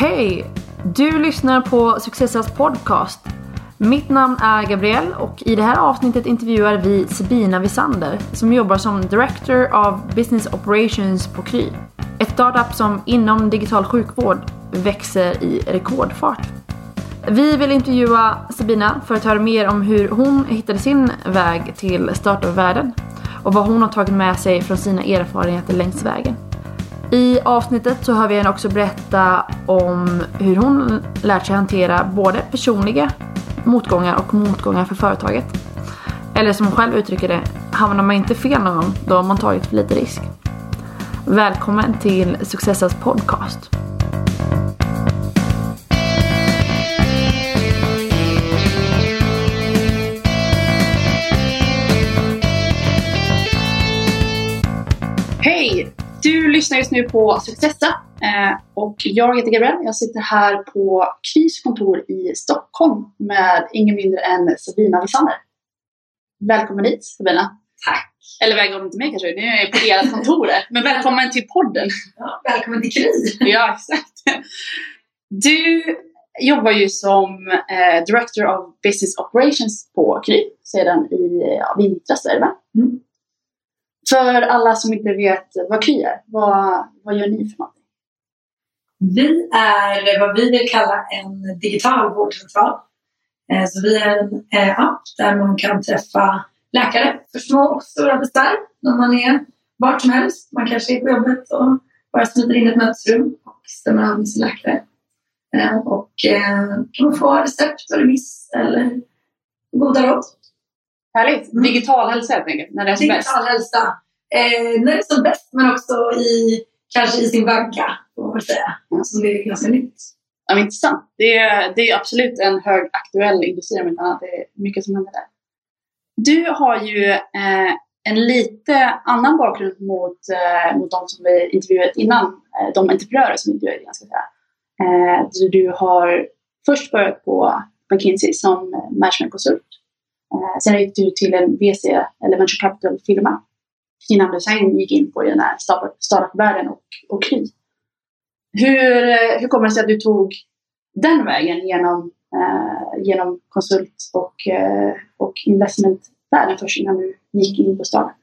Hej! Du lyssnar på Successas podcast. Mitt namn är Gabrielle och i det här avsnittet intervjuar vi Sabina Visander som jobbar som Director of Business Operations på Kry. Ett startup som inom digital sjukvård växer i rekordfart. Vi vill intervjua Sabina för att höra mer om hur hon hittade sin väg till startupvärlden. och vad hon har tagit med sig från sina erfarenheter längs vägen. I avsnittet så hör vi henne också berätta om hur hon lärt sig hantera både personliga motgångar och motgångar för företaget. Eller som hon själv uttrycker det, hamnar man inte fel någon gång, då har man tagit för lite risk. Välkommen till Successas podcast. Hej! Du lyssnar just nu på Successa eh, och jag heter Gabrielle. Jag sitter här på KRIS kontor i Stockholm med ingen mindre än Sabina Visander. Välkommen hit Sabina. Tack. Eller välkommen till mig kanske, nu är jag på ert kontor. Men välkommen till podden. Ja, välkommen till KRI. Ja, exakt. Du jobbar ju som eh, Director of Business Operations på KRI sedan i ja, vintras, är det va? Mm. För alla som inte vet vad KY är, vad, vad gör ni för något? Vi är vad vi vill kalla en digital vårdcentral. Eh, så vi är en eh, app där man kan träffa läkare för små och stora besvär när man är vart som helst. Man kanske är på jobbet och bara smiter in i ett mötesrum och stämmer av med sin läkare. Eh, och kan man få recept och remiss eller goda råd. Härligt! Mm. Digital hälsa helt enkelt, när det är som bäst. Digital hälsa. Eh, när det är som bäst, men också i, kanske i sin vagga, får man säga. Som det är ganska nytt. Ja, men intressant. Det är, det är absolut en högaktuell industri om inte annat. Det är mycket som händer där. Du har ju eh, en lite annan bakgrund mot, eh, mot de som vi intervjuat innan. Eh, de entreprenörer som vi intervjuade innan, ska jag säga. Eh, du har först börjat på McKinsey som managementkonsult. Eh, sen gick du till en VC, eller venture capital-firma, innan du sen gick in på den här startup-världen och, och Kry. Hur, eh, hur kommer det sig att du tog den vägen genom, eh, genom konsult och, eh, och investmentvärlden först innan du gick in på startup?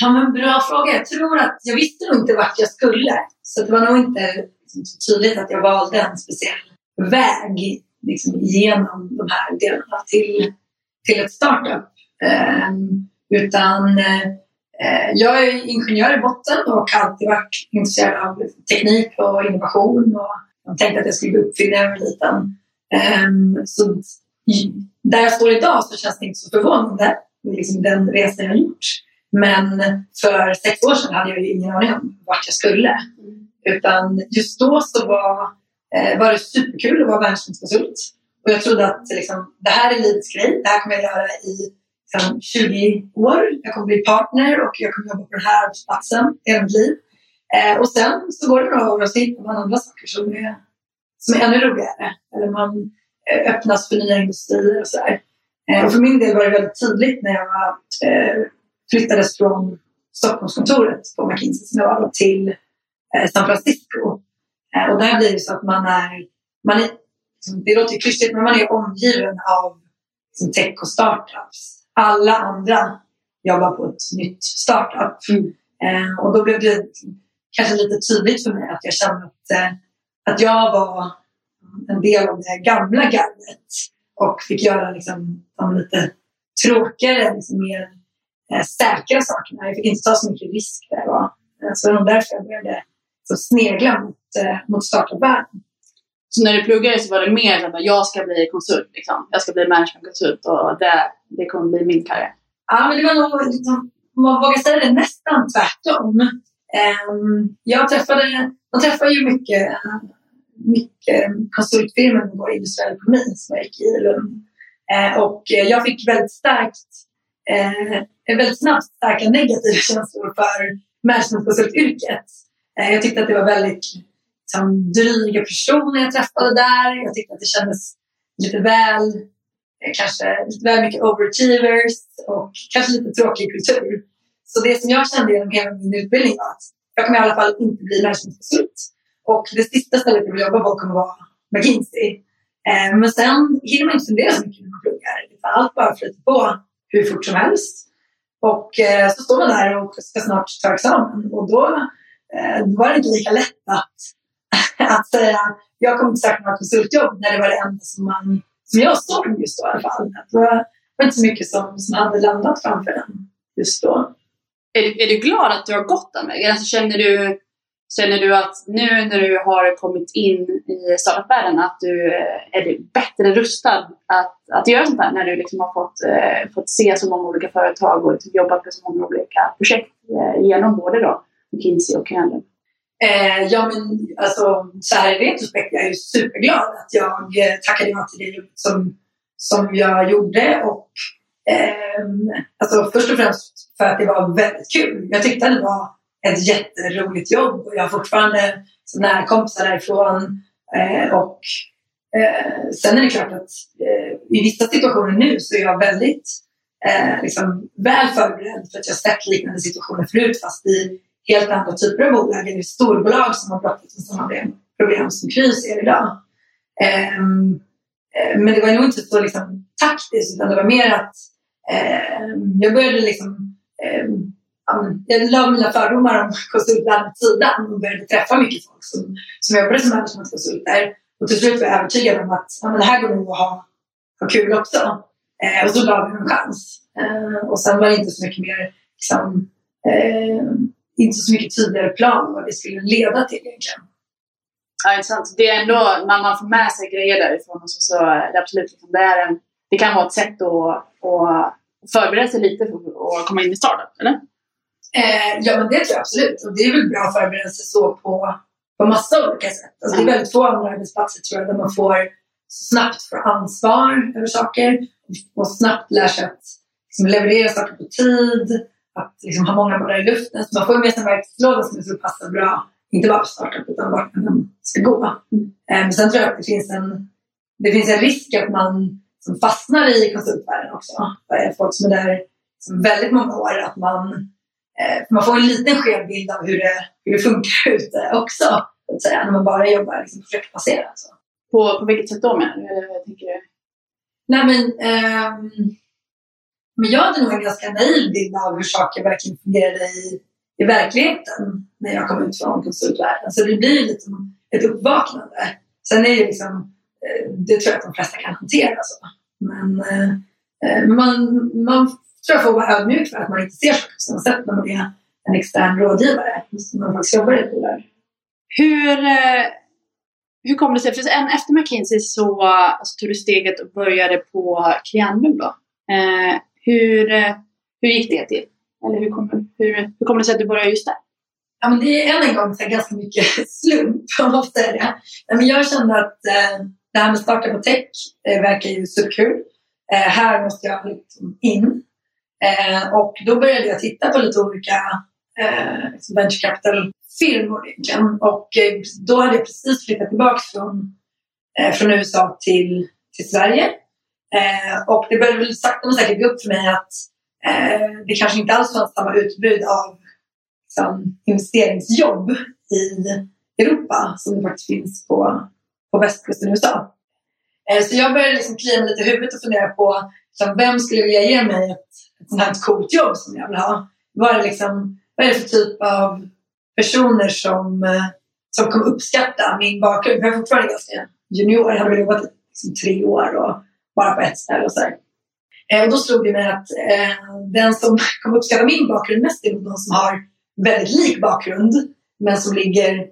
Ja, men bra fråga. Jag tror att jag visste nog inte vart jag skulle. Så det var nog inte liksom, så tydligt att jag valde en speciell väg liksom, genom de här delarna till, till ett startup. Ehm, utan eh, jag är ingenjör i botten och har alltid varit intresserad av teknik och innovation. Och jag tänkte att jag skulle bli uppfinnare när jag var liten. Ehm, så där jag står idag så känns det inte så förvånande liksom den resan jag har gjort. Men för sex år sedan hade jag ju ingen aning om vart jag skulle. Utan just då så var, eh, var det superkul att vara managementkonsult. Och jag trodde att liksom, det här är livets grej. Det här kommer jag göra i liksom, 20 år. Jag kommer bli partner och jag kommer jobba på den här arbetsplatsen hela mitt liv. Eh, och sen så går det några år och så hittar man andra saker som är, som är ännu roligare. Eller man eh, öppnas för nya industrier och sådär. Eh, och för min del var det väldigt tydligt när jag eh, flyttades från Stockholmskontoret på McKinsey som jag var till eh, San Francisco. Eh, och där blir det så att man är, man är det låter klyschigt, men man är omgiven av liksom, tech och startups. Alla andra jobbar på ett nytt startup. Mm. Eh, och då blev det kanske lite tydligt för mig att jag kände att, eh, att jag var en del av det gamla gardet och fick göra liksom, de lite tråkigare, liksom, mer eh, säkra sakerna. Jag fick inte ta så mycket risk där var. Eh, så det var därför jag började så snegla mot, eh, mot startup-världen. Så när du pluggade så var det mer som att jag ska bli konsult, liksom. jag ska bli managementkonsult och det, det kommer bli min karriär. Ja, men det var nog, liksom, om man vågar säga det, nästan tvärtom. Ehm, jag träffade, man träffar ju mycket, mycket konsultfirmor med vår industriella ekonomi som jag gick i Lund. Ehm, och jag fick väldigt starkt, eh, väldigt snabbt starka negativa känslor för managementkonsultyrket. Ehm, jag tyckte att det var väldigt liksom, dryga personer jag träffade där. Jag tyckte att det kändes lite väl eh, kanske lite väl mycket overachievers och kanske lite tråkig kultur. Så det som jag kände genom hela min utbildning var att jag kommer i alla fall inte bli managementkonsult. Och det sista stället jag vill jobba på kommer vara McKinsey. Eh, men sen hinner man inte fundera så mycket när man pluggar. Allt bara flyter på hur fort som helst. Och eh, så står man där och ska snart ta examen. Och då, eh, då var det inte lika lätt att, att säga jag kommer inte söka några konsultjobb när det var det enda som, man, som jag såg just då i alla fall. Det var, var inte så mycket som, som hade landat framför den just då. Är, är du glad att du har gått den vägen? Alltså, känner, du, känner du att nu när du har kommit in i startupvärlden att du eh, är är bättre rustad att, att göra sånt här när du liksom har fått, eh, fått se så många olika företag och liksom jobbat med så många olika projekt eh, genom både då McKinsey och Candle? Eh, ja, men alltså, så här i retrospekt är ju superglad att jag eh, tackade ja till det som, som jag gjorde. Och, eh, alltså, först och främst för att det var väldigt kul. Jag tyckte att det var ett jätteroligt jobb och jag har fortfarande så nära kompisar därifrån. Eh, och, eh, sen är det klart att eh, i vissa situationer nu så är jag väldigt eh, liksom, väl förberedd för att jag sett liknande situationer förut fast i helt andra typer av bolag eller storbolag som har brottats med samma problem som Kry ser idag. Um, men det var nog inte så liksom, taktiskt utan det var mer att um, jag började liksom um, jag la mina fördomar om konsultland åt sidan och började träffa mycket folk som, som jobbade som managementkonsulter. Och till slut var jag övertygad om att ja, men det här går nog att ha, ha kul också. Eh, och så gav vi en chans. Eh, och sen var det inte så mycket mer liksom, eh, inte så mycket tydligare plan vad det skulle leda till egentligen. Ja, intressant. Det är ändå, när man får med sig grejer därifrån och så, så är det absolut liksom, det, är en, det kan vara ett sätt att, att förbereda sig lite för att komma in i startup, eller? Eh, ja, men det tror jag absolut. Och det är väl bra förberedelse så på, på massa olika sätt. Alltså, mm. Det är väldigt få andra arbetsplatser tror jag där man får snabbt få ansvar över saker och snabbt lär sig att liksom, leverera saker på tid att liksom ha många bollar i luften. Så man får med sig en verktygslåda som så passar bra, inte bara på startup utan vart man ska gå. Mm. Men sen tror jag att det finns en, det finns en risk att man som fastnar i konsultvärlden också. Folk som är där som väldigt många år, att man, eh, man får en liten skev bild av hur det, hur det funkar ute också. Att säga, när man bara jobbar liksom projektbaserat. Så. På, på vilket sätt då menar du? Eller, tänker du? Nej, men, ähm, men jag hade nog en ganska naiv bild av hur saker verkligen fungerade i, i verkligheten när jag kom ut från konsultvärlden. Så det blir lite ett uppvaknande. Sen är det liksom, eh, det tror jag att de flesta kan hantera. Så. Eh, eh, men, man, man tror jag får vara ödmjuk för att man inte ser saker på samma sätt när man är en extern rådgivare. När man faktiskt jobbar i ett bolag. Hur, hur kom det sig? För efter McKinsey så så tog du steget och började på Kriandum då. Eh, Eh, hur gick det till? Eller hur kommer hur, hur kom det sig att du började just där? Ja, men det är än en gång så ganska mycket slump om man säger det. Men jag kände att eh, det här med starta på tech eh, verkar ju superkul. Eh, här måste jag liksom in. Eh, och då började jag titta på lite olika eh, liksom venture capital-firmor egentligen. Och eh, då hade jag precis flyttat tillbaka från, eh, från USA till, till Sverige. Eh, och det började väl sakta men säkert gå upp för mig att eh, det kanske inte alls fanns samma utbud av liksom, investeringsjobb i Europa som det faktiskt finns på, på västkusten i USA. Eh, så jag började liksom klia mig lite i huvudet och fundera på liksom, vem skulle vilja ge mig ett, ett sånt här coolt jobb som jag vill ha. Vad är, det liksom, vad är det för typ av personer som, eh, som kommer uppskatta min bakgrund? Jag är fortfarande ganska junior, jag hade väl jobbat i liksom, tre år och bara på ett ställe. Och, så eh, och då slog det mig att eh, den som kommer uppskatta min bakgrund mest är någon som har väldigt lik bakgrund men som ligger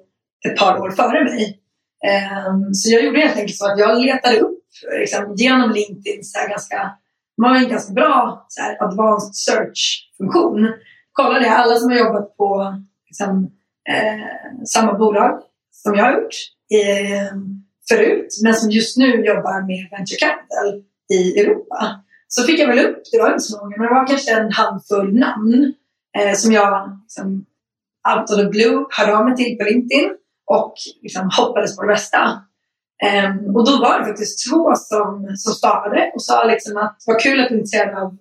ett par år före mig. Eh, så jag gjorde helt enkelt så att jag letade upp liksom, genom LinkedIn så här, ganska, man har en ganska bra så här, advanced search-funktion. Kollade jag alla som har jobbat på liksom, eh, samma bolag som jag har gjort. Eh, Förut, men som just nu jobbar med venture capital i Europa. Så fick jag väl upp, det var inte så många, men det var kanske en handfull namn eh, som jag liksom, out of the blue hörde av mig till på LinkedIn och liksom, hoppades på det bästa. Um, ehm, och då var det faktiskt två som, som startade och sa liksom att vad kul att du är intresserad av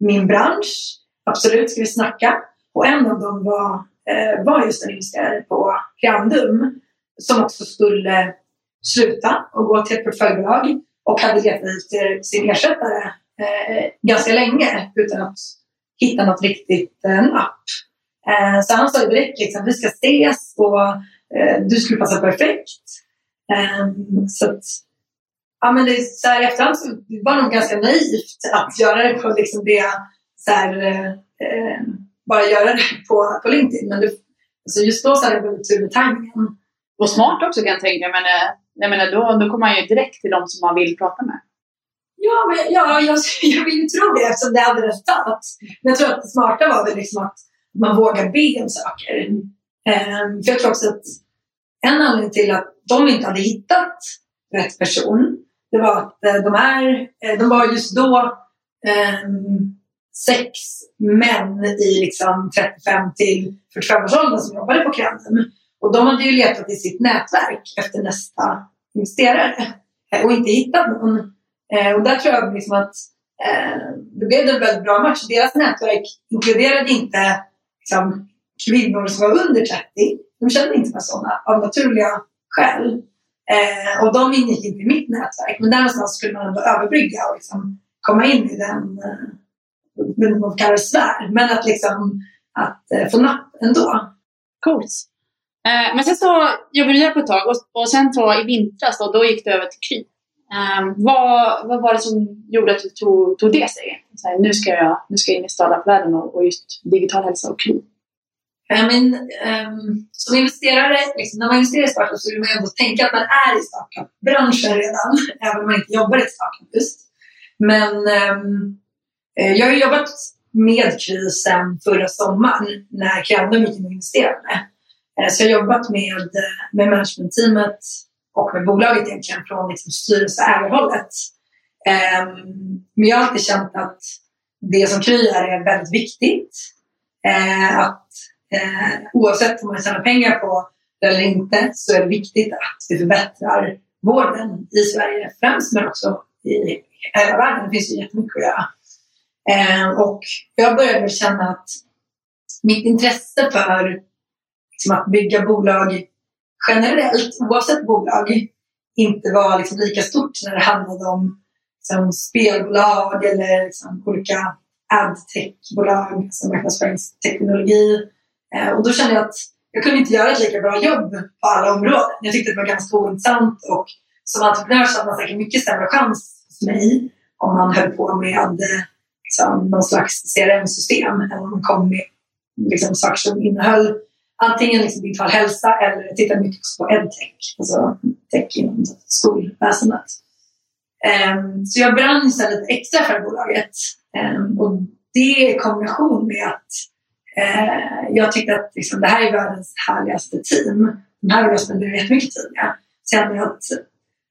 min bransch. Absolut ska vi snacka. Och en av dem var, eh, var just en investerare på Grandum som också skulle sluta och gå till ett portföljbolag och hade letat efter eh, sin ersättare eh, ganska länge utan att hitta något riktigt eh, napp. Eh, så han sa direkt liksom, vi ska ses och eh, du skulle passa perfekt. Eh, så att, ja, men det, så här, i efterhand så var det nog ganska naivt att göra det på liksom det, så här, eh, eh, bara göra det på, på LinkedIn. Men det, alltså just då så hade jag väldigt tur med tajmingen. Och smart också kan jag tänka mig. Eh, jag menar, då, då kommer man ju direkt till de som man vill prata med. Ja, men, ja jag, jag vill ju tro det eftersom det hade resultat. Men jag tror att det smarta var väl liksom att man vågar be om saker. Um, för jag tror också att en anledning till att de inte hade hittat rätt person, det var att eh, de, här, eh, de var just då um, sex män i liksom 35 till 45 års ålder som jobbade på Krandem. Och de hade ju letat i sitt nätverk efter nästa investerare och inte hittat någon. Eh, och där tror jag liksom att eh, det blev en väldigt bra match. Deras nätverk inkluderade inte liksom, kvinnor som var under 30. De kände inte med sådana av naturliga skäl. Eh, och de ingick inte i mitt nätverk. Men där någonstans skulle man ändå överbrygga och liksom komma in i den, eh, man kallar sfär. Men att liksom att eh, få napp ändå. Coolt. Eh, men sen så jobbade du där på ett tag och, och sen så i vintras då, då gick du över till Kry. Um, ehm, vad, vad var det som gjorde att du tog, tog det steget? Så nu, ska jag, nu ska jag in i startup-världen och, och just digital hälsa och Kry. I mean, um, ehm, som investerare, liksom, när man investerar i startup så vill man ändå tänka att man är i startup-branschen redan, även om man inte jobbar i ett startup just. Men um, jag har jobbat med Kry sedan förra sommaren när Krandom gick in och investerade. Eh, så jag har jobbat med, med managementteamet och med bolaget egentligen från liksom styrelse och ägarhållet. Ehm, men jag har alltid känt att det som Kry är är väldigt viktigt. Eh, att eh, oavsett om man tjänar pengar på det eller inte så är det viktigt att vi förbättrar vården i Sverige främst men också i hela världen. Det finns ju jättemycket att göra. Ehm, och jag började känna att mitt intresse för liksom att bygga bolag generellt, oavsett bolag, inte var liksom lika stort när det handlade om liksom, spelbolag eller liksom, olika adtech-bolag, alltså marknadsföringsteknologi. Eh, och då kände jag att jag kunde inte göra ett lika bra jobb på alla områden. Jag tyckte det var ganska ointressant och som entreprenör så hade man säkert mycket sämre chans hos mig om man höll på med liksom, någon slags CRM-system än om man kom med liksom, saker som innehöll antingen liksom digital hälsa eller tittar mycket på edtech, alltså tech inom skolväsendet. Um, så jag brann lite extra för bolaget. Um, och det i kombination med att uh, jag tyckte att liksom, det här är världens härligaste team. De här vill jag spendera jättemycket tid med. Så jag att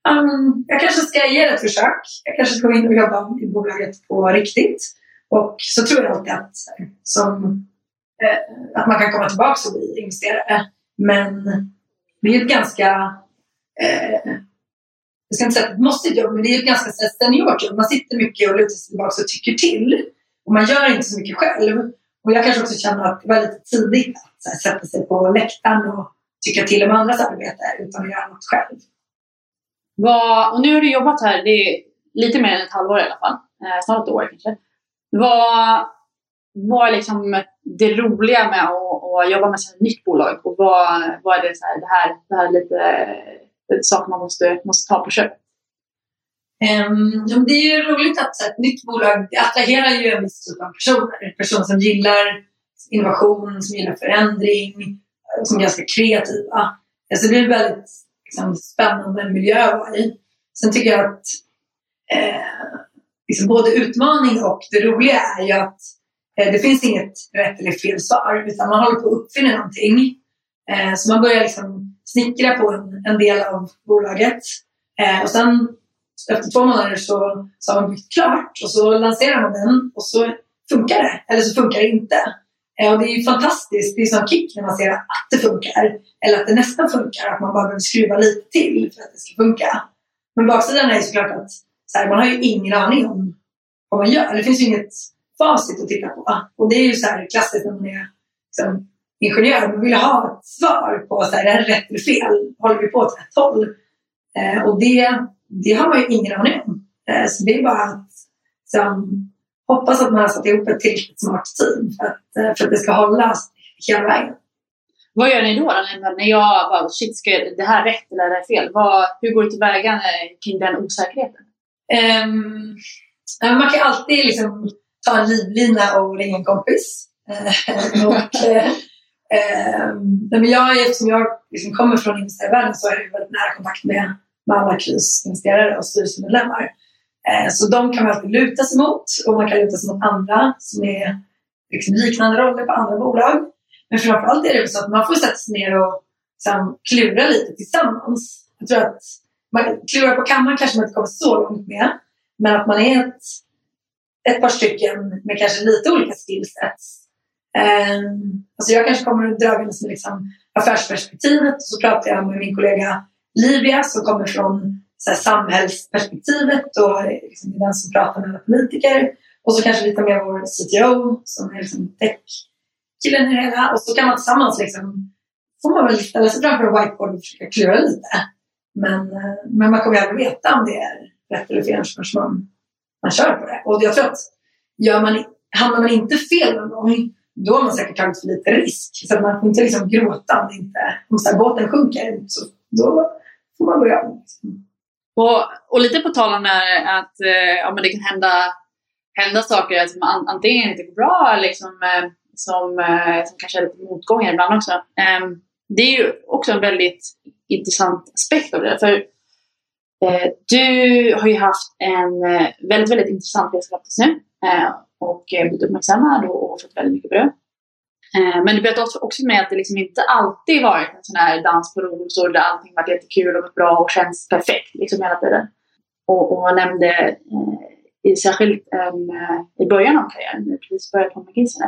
um, jag kanske ska ge det ett försök. Jag kanske ska gå in och jobba i bolaget på riktigt. Och så tror jag alltid att eh, som Eh, att man kan komma tillbaka och bli investerare. Men det är ett ganska, eh, jag ska inte säga att det måste jobb, men det är ett ganska seniort jobb. Man sitter mycket och lutar sig tillbaka och tycker till. Och man gör inte så mycket själv. Och jag kanske också känner att det var lite tidigt att här, sätta sig på läktaren och tycka till om andras arbete utan att göra något själv. Vad, och nu har du jobbat här, det är lite mer än ett halvår i alla fall, eh, snart ett år kanske. Vad, vad är liksom det roliga med att, att jobba med ett nytt bolag och vad, vad är det, så här, det, här, det här är lite saker man måste, måste ta på köpet? Um, det är ju roligt att så, ett nytt bolag attraherar ju en viss typ av personer. Personer som gillar innovation, som gillar förändring, som är ganska kreativa. Så det är en väldigt liksom, spännande miljö att vara i. Sen tycker jag att eh, liksom både utmaning och det roliga är ju att Eh, det finns inget rätt eller fel svar utan man håller på att uppfinna någonting. Eh, så man börjar liksom snickra på en, en del av bolaget eh, och sen efter två månader så, så har man byggt klart och så lanserar man den och så funkar det eller så funkar det inte. Och det är ju fantastiskt, det är sån kick när man ser att det funkar eller att det nästan funkar, att man bara behöver skruva lite till för att det ska funka. Men baksidan är ju såklart att så här, man har ju ingen aning om vad man gör. Det finns ju inget facit att titta på. Och det är ju så här klassiskt när man är liksom, ingenjör men ville ha ett svar på så här, är det rätt eller fel? Håller vi på åt rätt håll? Eh, och det, det har man ju ingen aning om. Eh, så det är bara att så, hoppas att man har satt ihop ett tillräckligt smart team för att, eh, för att det ska hålla hela vägen. Vad gör ni då? då när jag bara, shit, ska jag, det här rätt eller det fel? Vad, hur går du tillväga kring den osäkerheten? Um, man kan alltid liksom ta en livlina och ringa en kompis. Eh, och, eh, eh, men jag, eftersom jag liksom kommer från investerarvärlden så har jag väldigt nära kontakt med, med alla KRIS-investerare och styrelsemedlemmar. Eh, så de kan man alltid luta sig mot och man kan luta sig mot andra som är liksom, liknande roller på andra bolag. Men framförallt är det så att man får sätta sig ner och liksom, klura lite tillsammans. Jag tror att man klura på kammaren kanske man inte kommer så långt med. Men att man är ett, ett par stycken med kanske lite olika skillsets. Um, ehm, alltså jag kanske kommer dragandes med liksom affärsperspektivet och så pratar jag med min kollega Livia som kommer från så här, samhällsperspektivet och liksom är den som pratar med alla politiker. Och så kanske vi tar med vår CTO som är liksom tech-killen i det hela. Och så kan man tillsammans liksom, får man väl ställa sig framför en whiteboard och försöka klura lite. Men, eh, men man kommer ju aldrig veta om det är rätt eller fel förrän man, man kör på det. Och jag tror att gör man, hamnar man inte fel någon gång, då har man säkert tagit för lite risk. Så man får inte liksom gråta om, inte, om så här, båten sjunker. Så då får man börja om. Liksom. Och, och lite på tal om att eh, ja, men det kan hända, hända saker som alltså, antingen inte går bra liksom, eh, som, eh, som kanske är lite motgångar ibland också. Ehm, det är ju också en väldigt intressant aspekt av det. För Eh, du har ju haft en eh, väldigt, väldigt intressant resa faktiskt, nu eh, och eh, blivit uppmärksammad och, fått väldigt mycket beröm. Eh, men du berättade också med att det liksom inte alltid varit en sån här dans på rosor där allting varit jättekul och bra och känns perfekt liksom hela tiden. Och, och nämnde eh, särskilt eh, i början av karriären, när du precis började på McKinsey.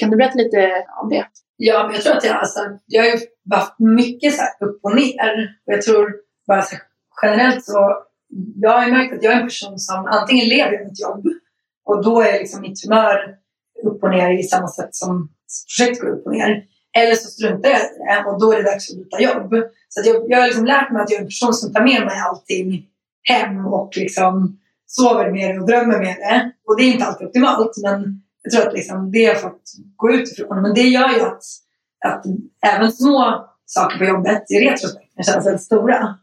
Kan du berätta lite om det? Ja, men jag tror att jag, alltså, jag har ju varit mycket så upp och ner. Och jag tror bara så generellt så, jag har märkt att jag är en person som antingen lever i mitt jobb och då är liksom mitt humör upp och ner i samma sätt som projekt går upp och ner. Eller så struntar jag i det och då är det dags att byta jobb. Så jag, jag har liksom lärt mig att jag är en person som tar med mig allting hem och liksom sover med det och drömmer med det. Och det är inte alltid optimalt men jag tror att liksom det har fått gå ut ifrån. Men det gör ju att, att även små saker på jobbet i retrospekt känns väldigt stora.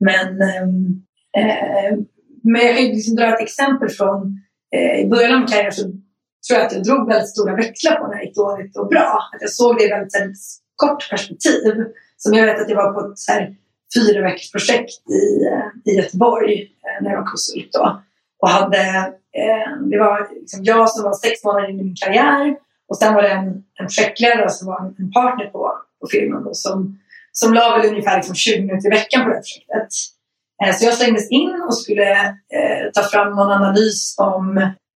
Men, ehm, eh, men jag kan liksom dra ett exempel från eh, i början av min karriär så tror jag att jag drog väldigt stora växlar på när det gick dåligt och bra. Att jag såg det i väldigt, väldigt kort perspektiv. Som jag vet att jag var på ett så här, fyra veckors projekt i, eh, i Göteborg eh, när jag var konsult då. Och hade, eh, det var liksom jag som var sex månader in i min karriär och sen var det en, en projektledare som var en partner på, på firman då, som, som la väl ungefär liksom 20 minuter i veckan på det här projektet. Eh, så jag slängdes in och skulle eh, ta fram någon analys om,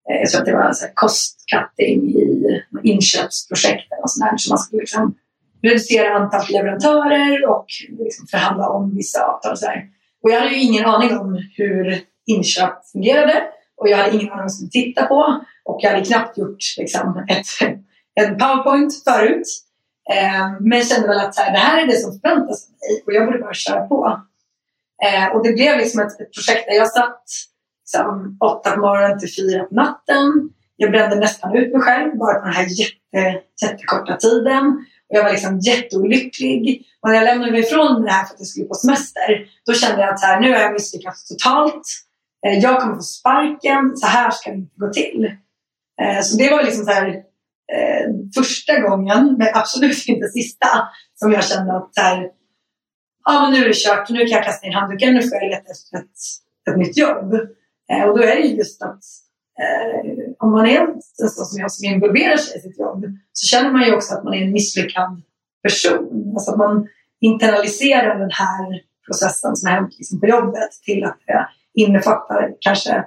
eh, jag tror att det var så här, kostcutting i inköpsprojekt eller sånt Så man skulle liksom reducera antalet leverantörer och liksom förhandla om vissa avtal. Och, så här. och jag hade ju ingen aning om hur inköp fungerade och jag hade ingen aning om vad jag skulle titta på och jag hade knappt gjort liksom, ett, en powerpoint förut. Eh, men kände väl att här, det här är det som förväntas av mig och jag borde bara köra på. Eh, och det blev liksom ett, ett projekt där jag satt liksom, åtta på morgonen till fyra på natten. Jag brände nästan ut mig själv bara på den här jätte, jättekorta tiden. Och jag var liksom jätteolycklig. Och när jag lämnade mig ifrån det här för att jag skulle på semester, då kände jag att här, nu har jag misslyckats totalt. Eh, jag kommer få sparken, så här ska det inte gå till. Eh, så det var liksom så här, eh, första gången, men absolut inte sista, som jag kände att här, ja, men nu är det kört, nu kan jag kasta in handduken, nu får jag leta efter ett, ett nytt jobb. Eh, och då är det just att eh, om man är en sån som jag som involverar sig i sitt jobb så känner man ju också att man är en misslyckad person. Alltså att man internaliserar den här processen som har hänt liksom på jobbet till att det innefattar kanske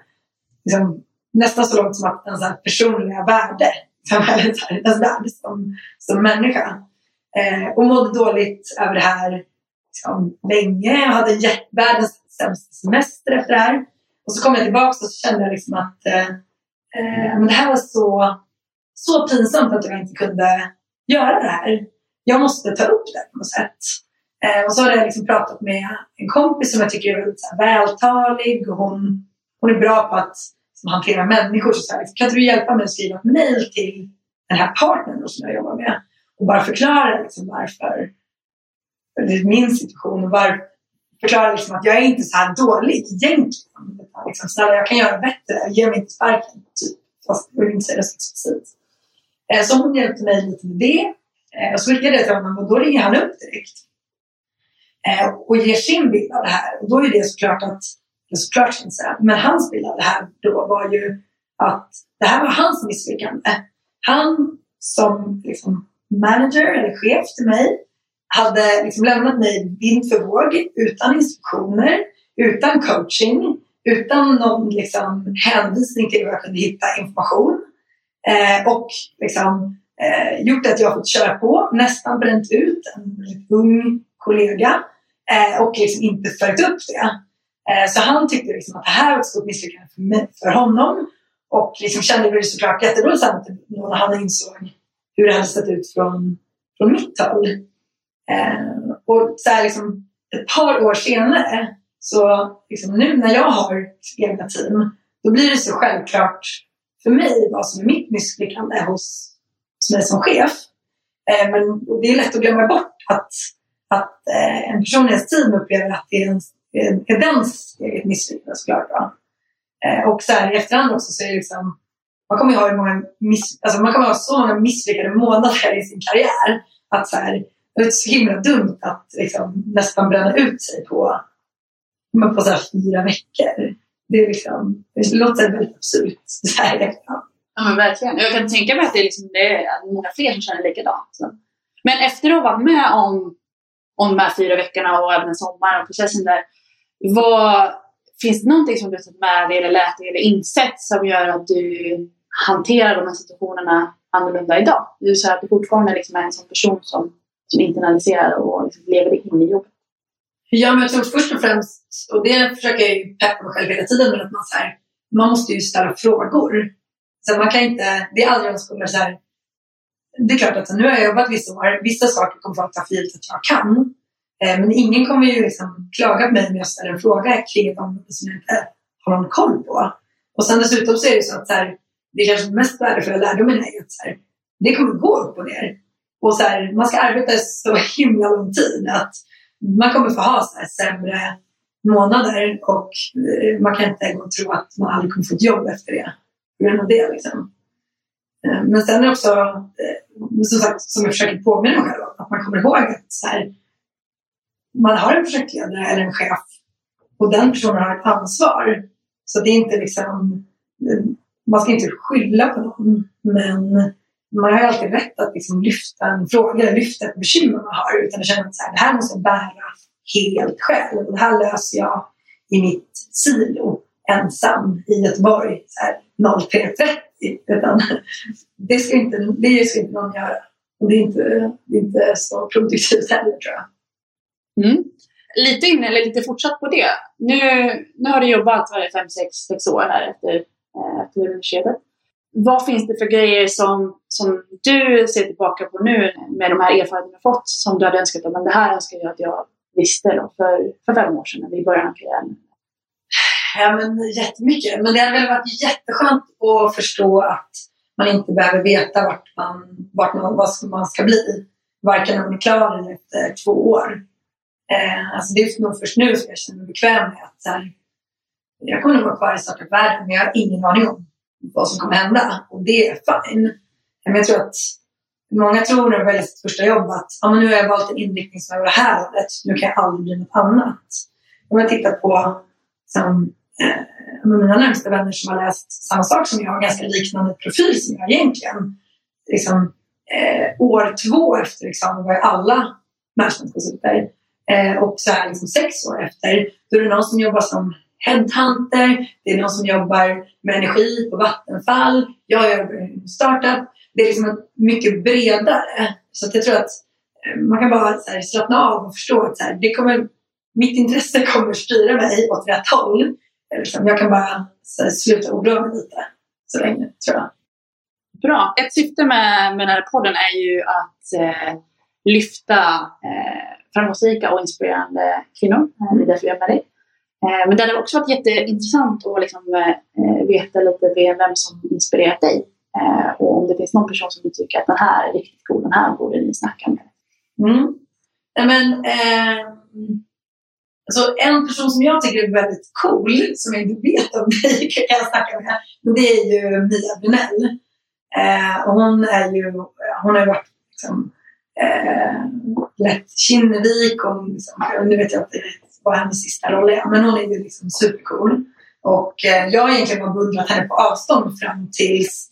liksom, nästan så långt som att ens personliga värde, ens värde som, som människa. Eh, och mådde dåligt över det här liksom, länge. Jag hade världens sämsta semester efter det här. Och så kom jag tillbaka och så kände jag liksom att eh, eh, men det här var så, så pinsamt att jag inte kunde göra det här. jag måste ta upp det på något sätt. Eh, och så hade jag liksom pratat med en kompis som jag tycker är väldigt så här, vältalig och hon, hon är bra på att som hanterar människor. Så här, liksom, kan inte du hjälpa mig att skriva ett mejl till den här partnern som jag jobbar med och bara förklara liksom varför det är min situation och var, förklara liksom att jag är inte så här dålig egentligen. Liksom, snälla, jag kan göra bättre, ge mig inte sparken. Typ. Fast jag vill inte säga det så explicit. Eh, så hon hjälpte mig lite med det. Eh, och så skickade jag till honom och då ringer han upp direkt. Eh, och ger sin bild av det här. Och då är det såklart att, såklart ska men hans bild av det här då var ju att det här var hans misslyckande. Han som liksom, manager eller chef till mig hade liksom lämnat mig vind för våg utan instruktioner, utan coaching, utan någon liksom, hänvisning till hur jag kunde hitta information. Eh, och liksom, eh, gjort att jag fått köra på, nästan bränt ut en ung kollega eh, och liksom inte följt upp det. Eh, så han tyckte liksom att det här var ett stort misslyckande för, för honom och liksom kände väl såklart jättedåligt typ, när han insåg hur det hade sett ut från, från mitt håll. Eh, och så här liksom, ett par år senare, så liksom nu när jag har egna team, då blir det så självklart för mig vad som är mitt misslyckande hos, hos mig som chef. Eh, men det är lätt att glömma bort att, att en person i ens team upplever att det är, en, Eh, är dens eget misslyckande såklart. Va? Eh, och så här, i efterhand också så är det liksom, man kommer ju ha, många miss, alltså man kommer ha så många misslyckade månader i sin karriär att så här, det är så himla dumt att liksom, nästan bränna ut sig på, på så här, fyra veckor. Det, är liksom, det låter väldigt absurt. Så här, Ja men verkligen. Jag kan tänka mig att det är, liksom, det är många fler som känner likadant. Men efter att ha varit med om, om de här fyra veckorna och även sommaren och processen där. Vad, finns det någonting som du har tagit med dig eller lärt dig eller insett som gör att du hanterar de här situationerna annorlunda idag? Du säger att du fortfarande liksom är en sån person som som internaliserar och liksom lever i in i jobbet? Ja, men jag tror först och främst, och det försöker jag ju peppa mig själv hela tiden med, att man, så här, man måste ju ställa frågor. Så man kan inte, det är aldrig någon så här, det är klart att nu har jag jobbat vissa år, vissa saker kommer folk ta för givet att jag kan. Eh, men ingen kommer ju liksom klaga på mig om jag ställer en fråga kring ett område som jag inte har någon koll på. Och sen dessutom så är det så att så här, det kanske mest värdefulla lärdomen är att så här, det kommer gå upp och ner. Och så här, man ska arbeta så himla lång tid att man kommer få ha så här sämre månader och eh, man kan inte gå och tro att man aldrig kommer få ett jobb efter det. På grund av det. Liksom. Eh, men sen är det också, som sagt, som jag försöker påminna mig själv om, att man kommer ihåg att så här, man har en projektledare eller en chef och den personen har ett ansvar. Så det är inte liksom, eh, man ska inte skylla på någon, men man har alltid rätt att liksom lyfta en fråga eller lyfta ett bekymmer man har utan att känna att så här, det här måste jag bära helt själv. Det här löser jag i mitt silo ensam i Göteborg 03.30. Utan det ska, inte, det ska inte någon göra. Och det är inte, det är inte så produktivt heller tror jag. Mm. Lite in, eller lite fortsatt på det. Nu, nu har du jobbat 5-6 år här efter, eh, efter universitetet vad finns det för grejer som, som du ser tillbaka på nu med de här erfarenheterna du fått som du hade önskat att det här önskar jag att jag visste då för, för fem år sedan när vi började karriären? Ja, men jättemycket. Men det hade väl varit jätteskönt att förstå att man inte behöver veta vart man, vart man, vad man ska bli. Varken när man är klar eller efter två år. Eh, alltså det är nog först nu som jag känner mig bekväm med att så här, jag kommer nog vara kvar i startup-världen men jag har ingen aning om vad som kommer hända. Och det är fine. Men jag tror att många tror när de väljer sitt första jobb att ah, men nu har jag valt en inriktning som är det här året. Nu kan jag aldrig bli något annat. Om jag tittar på som, eh, mina närmsta vänner som har läst samma sak som jag, ganska liknande profil som jag egentligen. Liksom, eh, år två efter examen var ju alla managementkonsulter. Eh, och så här liksom sex år efter, då är det någon som jobbar som headhunter, det är någon som jobbar med energi på Vattenfall, jag jobbar i startup. Det är liksom mycket bredare. Så jag tror att eh, man kan bara så här, slappna av och förstå att så här, det kommer, mitt intresse kommer styra mig åt rätt håll. Liksom, jag kan bara så här, sluta oroa mig lite så länge, tror jag. Bra. Ett syfte med, med den här podden är ju att eh, lyfta eh, framgångsrika och inspirerande kvinnor. Det är därför jag är med dig. Eh, men det hade också varit jätteintressant att liksom, eh, veta lite vem som inspirerat dig. Eh, och om det finns någon person som du tycker att den här är riktigt cool, den här borde ni snacka med. Mm. Men, eh, alltså en person som jag tycker är väldigt cool, som jag inte vet om dig kan jag snacka med, men det är ju Mia Brunell. Eh, och hon, är ju, hon har varit liksom, eh, lätt Kinnevik och liksom, nu vet jag inte vad hennes sista roll är, men hon är ju liksom supercool. Och eh, jag har egentligen bara beundrat henne på avstånd fram tills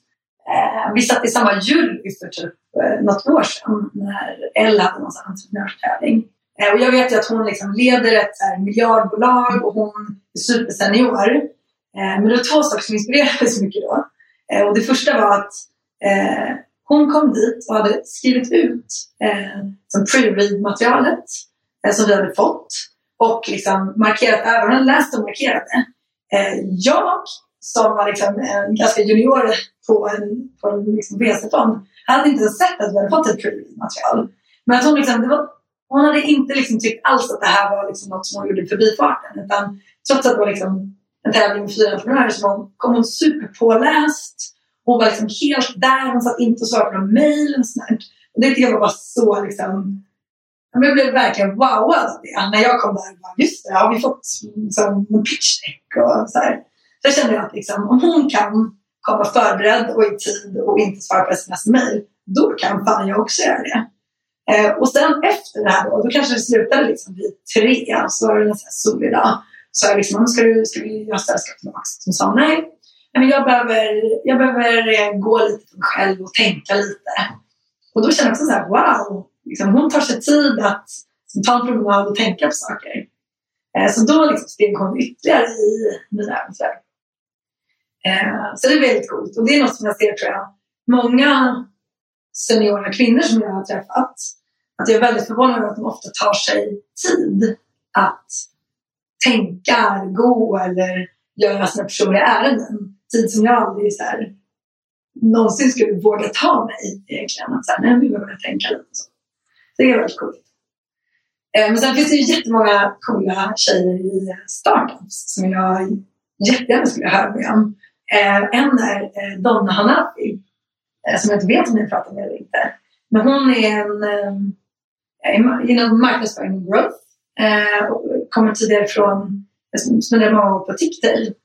eh, vi satt i samma jury för typ eh, något år sedan när Elle hade någon entreprenörstävling. Eh, och jag vet ju att hon liksom leder ett så här, miljardbolag och hon är supersenior. Eh, men det var två saker som inspirerade mig så mycket då. Eh, och det första var att eh, hon kom dit och hade skrivit ut eh, pre-read-materialet eh, som vi hade fått och liksom markerat över. Hon hade läst och markerat det. Eh, jag som var liksom en ganska junior på en, på en liksom hade inte ens sett att vi hade fått ett pre-read-material. Men att hon, liksom, det var, hon hade inte liksom tyckt alls att det här var liksom något som hon gjorde i förbifarten. Utan trots att det var liksom en tävling med fyra entreprenörer så kom hon superpåläst hon var liksom helt där, hon satt inte och svarade på några mejl och sånt Och det tyckte jag var så liksom jag blev verkligen wowad av det. När jag kom där och bara, just det, har vi fått liksom, en pitchdeck och så här. Så jag kände att liksom, om hon kan komma förberedd och i tid och inte svara på sms mejl, då kan fan jag också göra det. Eh, och sen efter det här då, då kanske det slutade liksom vid tre, så var det en sån här solig dag. Så jag liksom, ska, du, ska vi göra sällskap till Max? Som sa nej, men jag, behöver, jag behöver eh, gå lite för mig själv och tänka lite. Och då känner jag också så här, wow, liksom, hon tar sig tid att ta en promenad och tänka på saker. Eh, så då liksom steg hon ytterligare i mina äventyr. Eh, så det är väldigt coolt. Och det är något som jag ser, tror jag, många seniora kvinnor som jag har träffat, att jag är väldigt förvånad över att de ofta tar sig tid att tänka, gå eller göra sina personliga ärenden tid som jag aldrig så här, någonsin skulle våga ta mig egentligen. Att så här, nej, vi behöver tänka lite så. Det är väldigt coolt. Eh, men sen finns det ju jättemånga coola tjejer i startups som jag jättegärna skulle höra med om. Eh, en är eh, Donna Hanafi, eh, som jag inte vet om ni pratar med eller inte. Men hon är en eh, inom marknadsföring och growth. och kommer tidigare från, jag spenderade många år på TikTok.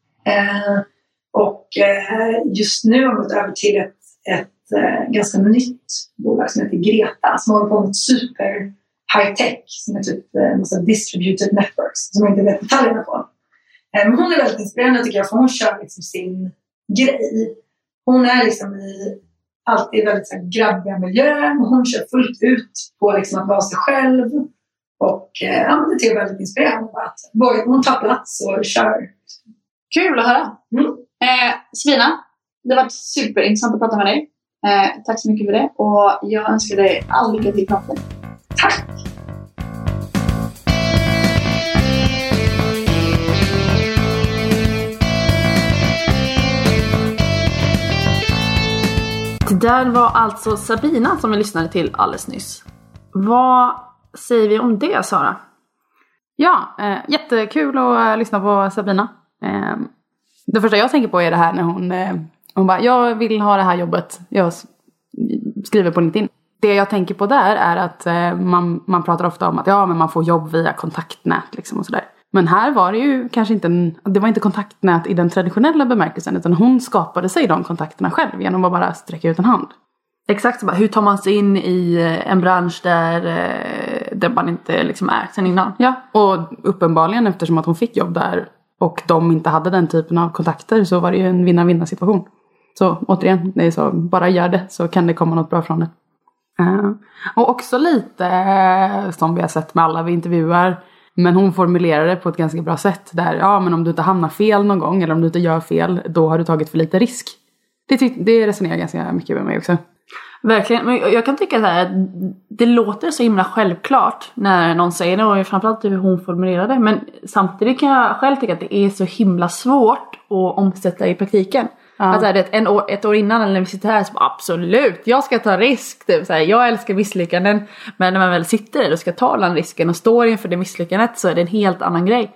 Och eh, just nu har vi gått över till ett, ett eh, ganska nytt bolag som heter Greta som håller på med super high tech som är typ eh, distributed networks som jag inte vet detaljerna på. Men hon är väldigt inspirerande tycker jag för hon kör liksom sin grej. Hon är liksom i alltid väldigt så här, grabbiga miljöer men hon kör fullt ut på liksom, att vara sig själv. Och ja, det jag är väldigt inspirerande. Att hon tar plats och kör. Kul att höra. Mm. Eh, Svina, det var superintressant att prata med dig. Eh, tack så mycket för det och jag önskar dig all lycka till framtiden. Tack! Det där var alltså Sabina som vi lyssnade till alldeles nyss. Vad säger vi om det Sara? Ja, eh, jättekul att eh, lyssna på Sabina. Eh, det första jag tänker på är det här när hon, eh, hon bara, jag vill ha det här jobbet. Jag skriver på LinkedIn. Det jag tänker på där är att eh, man, man pratar ofta om att ja, men man får jobb via kontaktnät liksom och sådär. Men här var det ju kanske inte en, det var inte kontaktnät i den traditionella bemärkelsen utan hon skapade sig de kontakterna själv genom att bara sträcka ut en hand. Exakt, hur tar man sig in i eh, en bransch där, där man inte liksom är sen innan? Ja, och uppenbarligen eftersom att hon fick jobb där och de inte hade den typen av kontakter så var det ju en vinna-vinna situation. Så återigen, det är så, bara gör det så kan det komma något bra från det. Uh, och också lite uh, som vi har sett med alla vi intervjuar. Men hon formulerar det på ett ganska bra sätt. Där, ja men om du inte hamnar fel någon gång eller om du inte gör fel, då har du tagit för lite risk. Det, det resonerar ganska mycket med mig också. Verkligen, men jag kan tycka så här, det låter så himla självklart när någon säger det och framförallt hur hon formulerar det. Men samtidigt kan jag själv tycka att det är så himla svårt att omsätta i praktiken. Ja. Att så här, det, en år, ett år innan när vi sitter här så bara, absolut, jag ska ta risk. Typ, så här, jag älskar misslyckanden. Men när man väl sitter där och ska ta den risken och står inför det misslyckandet så är det en helt annan grej.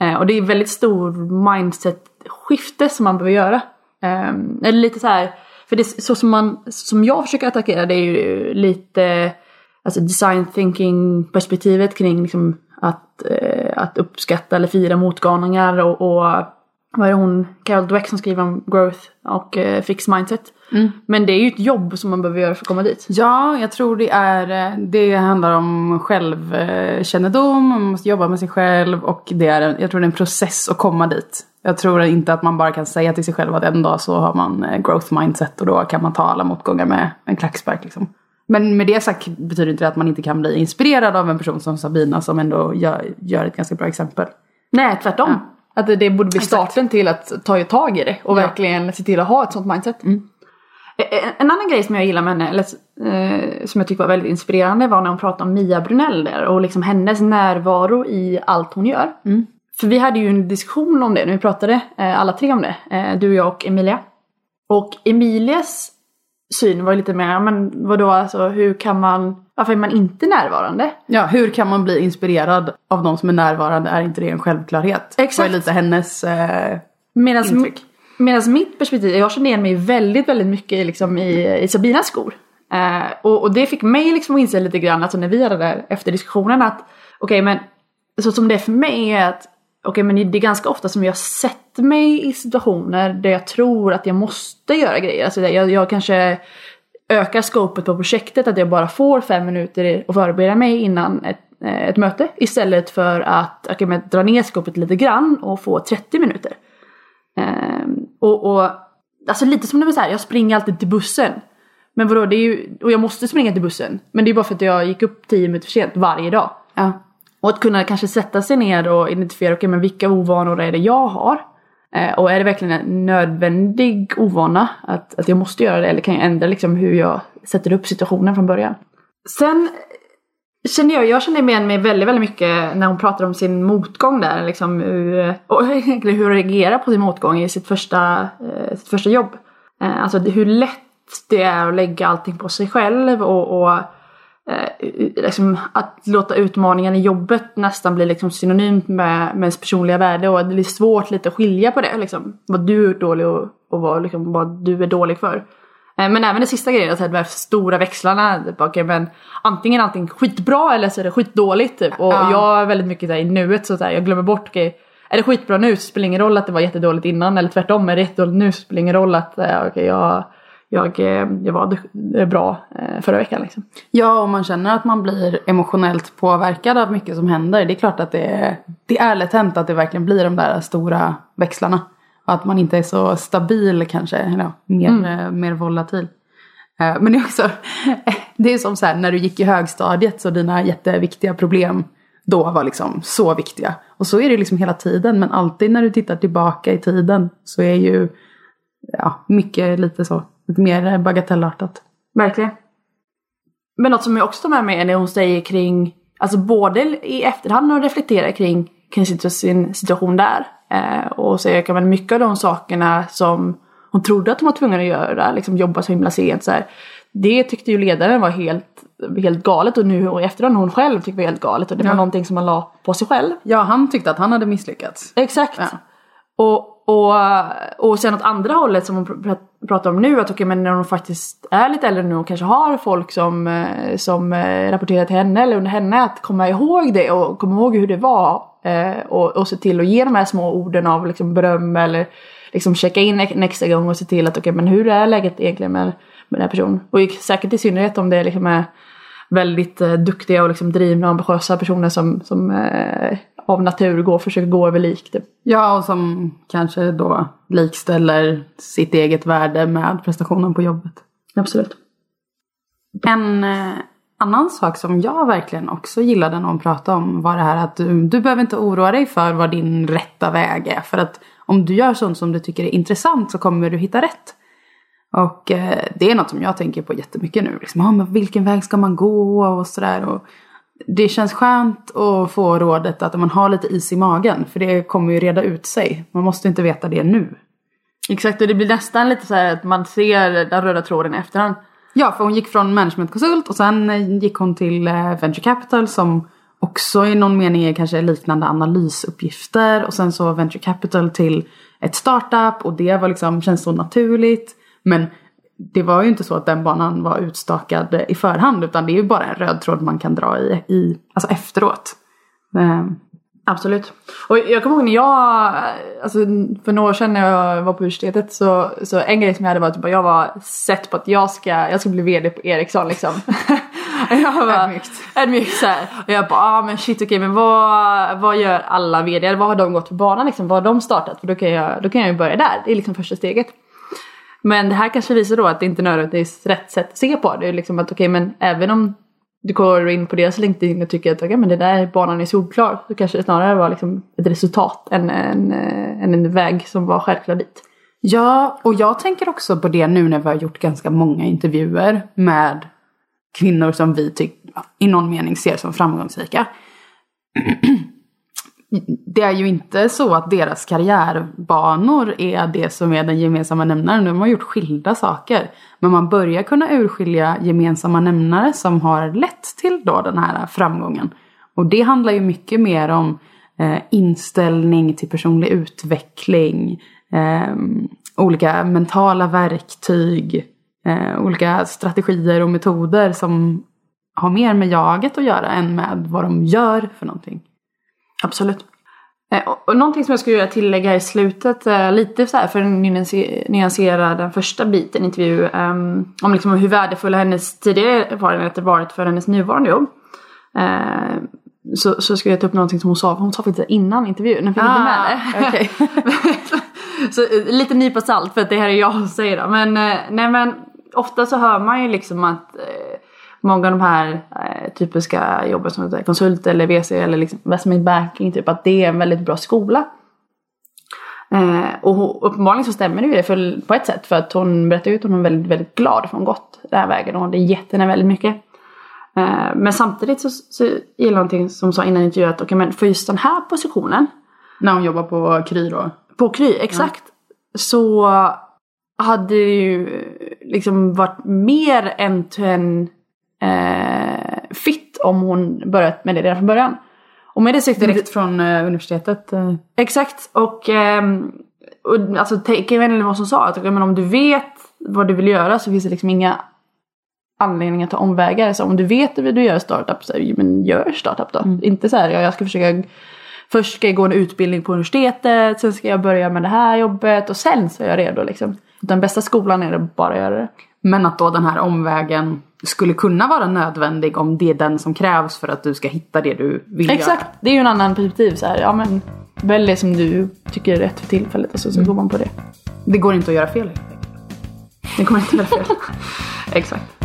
Eh, och det är väldigt stor mindset-skifte som man behöver göra. Eh, eller lite så här, för det så som, man, som jag försöker attackera det är ju lite alltså design thinking perspektivet kring liksom att, eh, att uppskatta eller fira motgångar och, och vad är det hon, Carol Dweck som skriver om growth och eh, fix mindset. Mm. Men det är ju ett jobb som man behöver göra för att komma dit. Ja, jag tror det är, eh, det handlar om självkännedom, man måste jobba med sig själv och det är, jag tror det är en process att komma dit. Jag tror inte att man bara kan säga till sig själv att en dag så har man eh, growth mindset och då kan man ta alla motgångar med en klackspark liksom. Men med det sagt betyder inte det att man inte kan bli inspirerad av en person som Sabina som ändå gör, gör ett ganska bra exempel. Nej, tvärtom. Att det, borde bli Exakt. starten till att ta tag i det och Ja. verkligen se till att ha ett sånt mindset. Mm. Eh, En annan grej som jag gillar med henne, eller eh, som jag tycker var väldigt inspirerande var när hon pratade om Mia Brunell där och liksom hennes närvaro i allt hon gör. Mm. För vi hade ju en diskussion om det när vi pratade, eh, alla tre om det, eh, du, jag och Emilia. Och Emilias syn var lite mer, men vadå alltså hur kan man, varför är man inte närvarande? Ja, hur kan man bli inspirerad av de som är närvarande? Är inte det en självklarhet? Exakt. Det var lite hennes eh, Medan, intryck. medan mitt perspektiv, jag kände igen mig väldigt, väldigt mycket liksom i, i Sabinas skor. Eh, och, och det fick mig liksom att inse lite grann, alltså när vi hade där efter diskussionen att okej men så som det är för mig är att okej men det är ganska ofta som jag sätter mig i situationer där jag tror att jag måste göra grejer. Alltså jag, jag kanske ökar scopet på projektet, att jag bara får fem minuter att förbereda mig innan ett, eh, ett möte. Istället för att okay, men dra ner scopet lite grann och få 30 minuter. Um, och, och alltså lite som det var så här, jag springer alltid till bussen. Men vadå, det är ju, och jag måste springa till bussen. Men det är bara för att jag gick upp 10 minuter för sent varje dag. Ja. Och att kunna kanske sätta sig ner och identifiera, okej men vilka ovanor är det jag har? Eh, och är det verkligen en nödvändig ovana att, att jag måste göra det eller kan jag ändra liksom hur jag sätter upp situationen från början? Sen kände jag, jag kände igen mig väldigt, väldigt mycket när hon pratade om sin motgång där liksom hur, och egentligen hur hon reagerar på sin motgång i sitt första, eh, sitt första jobb. Eh, alltså hur lätt det är att lägga allting på sig själv och, och eh, liksom att låta utmaningen i jobbet nästan bli liksom synonymt med, med ens personliga värde och det är svårt lite att skilja på det liksom. Vad du är dålig och, och vad, liksom, vad du är dålig för. Eh, Men även det sista grejen, alltså de här stora växlarna. Typ, okay, men antingen är allting skitbra eller så är det skitdåligt. Typ. Och Ja. jag är väldigt mycket där i nuet så där, jag glömmer bort okej, är det skitbra nu så spelar det ingen roll att det var jättedåligt innan eller tvärtom är det jättedåligt nu så spelar det ingen roll att eh, okej, jag, jag, eh, jag var bra eh, förra veckan. Liksom. Ja, om man känner att man blir emotionellt påverkad av mycket som händer. Det är klart att det är, det är lätt hänt att det verkligen blir de där stora växlarna. Och att man inte är så stabil kanske, eller mer, eh, mer volatil. Men det är också, det är som så här när du gick i högstadiet så dina jätteviktiga problem då var liksom så viktiga. Och så är det liksom hela tiden, men alltid när du tittar tillbaka i tiden så är ju ja, mycket lite så, mer bagatellartat. Verkligen. Men något som jag också tar med mig är när hon säger kring, alltså både i efterhand och reflekterar kring, sin situation där. Eh, och säger att mycket av de sakerna som hon trodde att hon var tvungen att göra, liksom jobba så himla sent så här. Det tyckte ju ledaren var helt, helt galet och nu och i efterhand hon själv tyckte det var helt galet och det var Ja. någonting som man la på sig själv. Ja, han tyckte att han hade misslyckats. Exakt. Ja. Och, och, och sen åt andra hållet som hon pratar om nu att okej men när hon faktiskt är lite äldre nu och kanske har folk som, eh, som eh, rapporterar till henne eller under henne att komma ihåg det och komma ihåg hur det var eh, och, och se till att ge de här små orden av liksom beröm eller liksom checka in nästa gång och se till att okej men hur är läget egentligen med, med den här personen? Och säkert i synnerhet om det liksom är väldigt eh, duktiga och liksom drivna och ambitiösa personer som, som eh, av natur går, försöker gå över lik. Typ. Ja, och som kanske då likställer sitt eget värde med prestationen på jobbet. Absolut. En eh, annan sak som jag verkligen också gillade när hon pratade om var det här att du, du behöver inte oroa dig för vad din rätta väg är. För att om du gör sånt som du tycker är intressant så kommer du hitta rätt. Och eh, det är något som jag tänker på jättemycket nu. Liksom, ah, men vilken väg ska man gå och sådär. Och det känns skönt att få rådet att man har lite is i magen. För det kommer ju reda ut sig. Man måste inte veta det nu. Exakt, och det blir nästan lite så här att man ser den röda tråden i efterhand. Ja, för hon gick från managementkonsult och sen eh, gick hon till eh, venture capital som också i någon mening är kanske liknande analysuppgifter och sen så venture capital till ett startup och det var liksom, känns så naturligt. Men det var ju inte så att den banan var utstakad i förhand utan det är ju bara en röd tråd man kan dra i, i alltså efteråt. Um, Absolut. Och jag kommer ihåg när jag, alltså för några år sedan när jag var på universitetet så, så en grej som jag hade var att typ, jag var sett på att jag ska, jag ska bli VD på Ericsson liksom. jag bara, ödmjukt. Ödmjukt såhär. Och jag bara, ah, men shit okej okay, men vad, vad gör alla VD? Vad har de gått för banan liksom? Vad har de startat? För då kan jag, då kan jag ju börja där. Det är liksom första steget. Men det här kanske visar då att det inte nödvändigtvis är rätt sätt att se på det. liksom att okej okay, men även om du går in på deras LinkedIn och tycker att okay, men det där banan är solklar. Så kanske det snarare var liksom ett resultat än en, eh, en, en väg som var självklar dit. Ja, och jag tänker också på det nu när vi har gjort ganska många intervjuer med kvinnor som vi tyck, i någon mening ser som framgångsrika. det är ju inte så att deras karriärbanor är det som är den gemensamma nämnaren. De har gjort skilda saker. Men man börjar kunna urskilja gemensamma nämnare som har lett till då den här framgången. Och det handlar ju mycket mer om eh, inställning till personlig utveckling, eh, olika mentala verktyg, eh, olika strategier och metoder som har mer med jaget att göra än med vad de gör för någonting. Absolut. Eh, och någonting som jag skulle vilja tillägga i slutet, eh, lite så här för att nyansera den första biten intervju, um, om liksom hur värdefulla hennes tidigare erfarenheter varit för hennes nuvarande jobb. Uh, så, så skulle jag ta upp någonting som hon sa, hon sa faktiskt innan intervjun, jag fick ah, inte med det. Okay. så lite nypa salt för att det här är jag som säger det. Men, nej men ofta så hör man ju liksom att många av de här eh, typiska jobben som är konsult eller VC eller liksom investment banking, typ att det är en väldigt bra skola. Eh, och uppenbarligen så stämmer det ju det för, på ett sätt för att hon berättar ut att hon är väldigt, väldigt glad för hon gått den här vägen och det gett henne väldigt mycket. Eh, men samtidigt så, så gillar någonting som sa innan intervjun att okay, men för just den här positionen. När hon jobbar på Kry då? På Kry, exakt. Ja. Så hade det ju liksom varit mer än en eh, fit om hon börjat med det redan från början. Och med det sagt direkt från eh, universitetet? Eh. Exakt och, eh, och alltså Kevin vad som sa att men om du vet vad du vill göra så finns det liksom inga anledningar att ta omvägar. Så om du vet att du gör startup, så men gör startup då. Mm. Inte så här, ja, jag ska försöka Först ska jag gå en utbildning på universitetet, sen ska jag börja med det här jobbet och sen så är jag redo liksom. Den bästa skolan är att bara göra det. Men att då den här omvägen skulle kunna vara nödvändig om det är den som krävs för att du ska hitta det du vill Exakt. göra. Det är ju en annan perspektiv. Så här, ja, men, välj det som du tycker är rätt för tillfället och så, så mm. går man på det. Det går inte att göra fel Det går inte att göra fel. Exakt.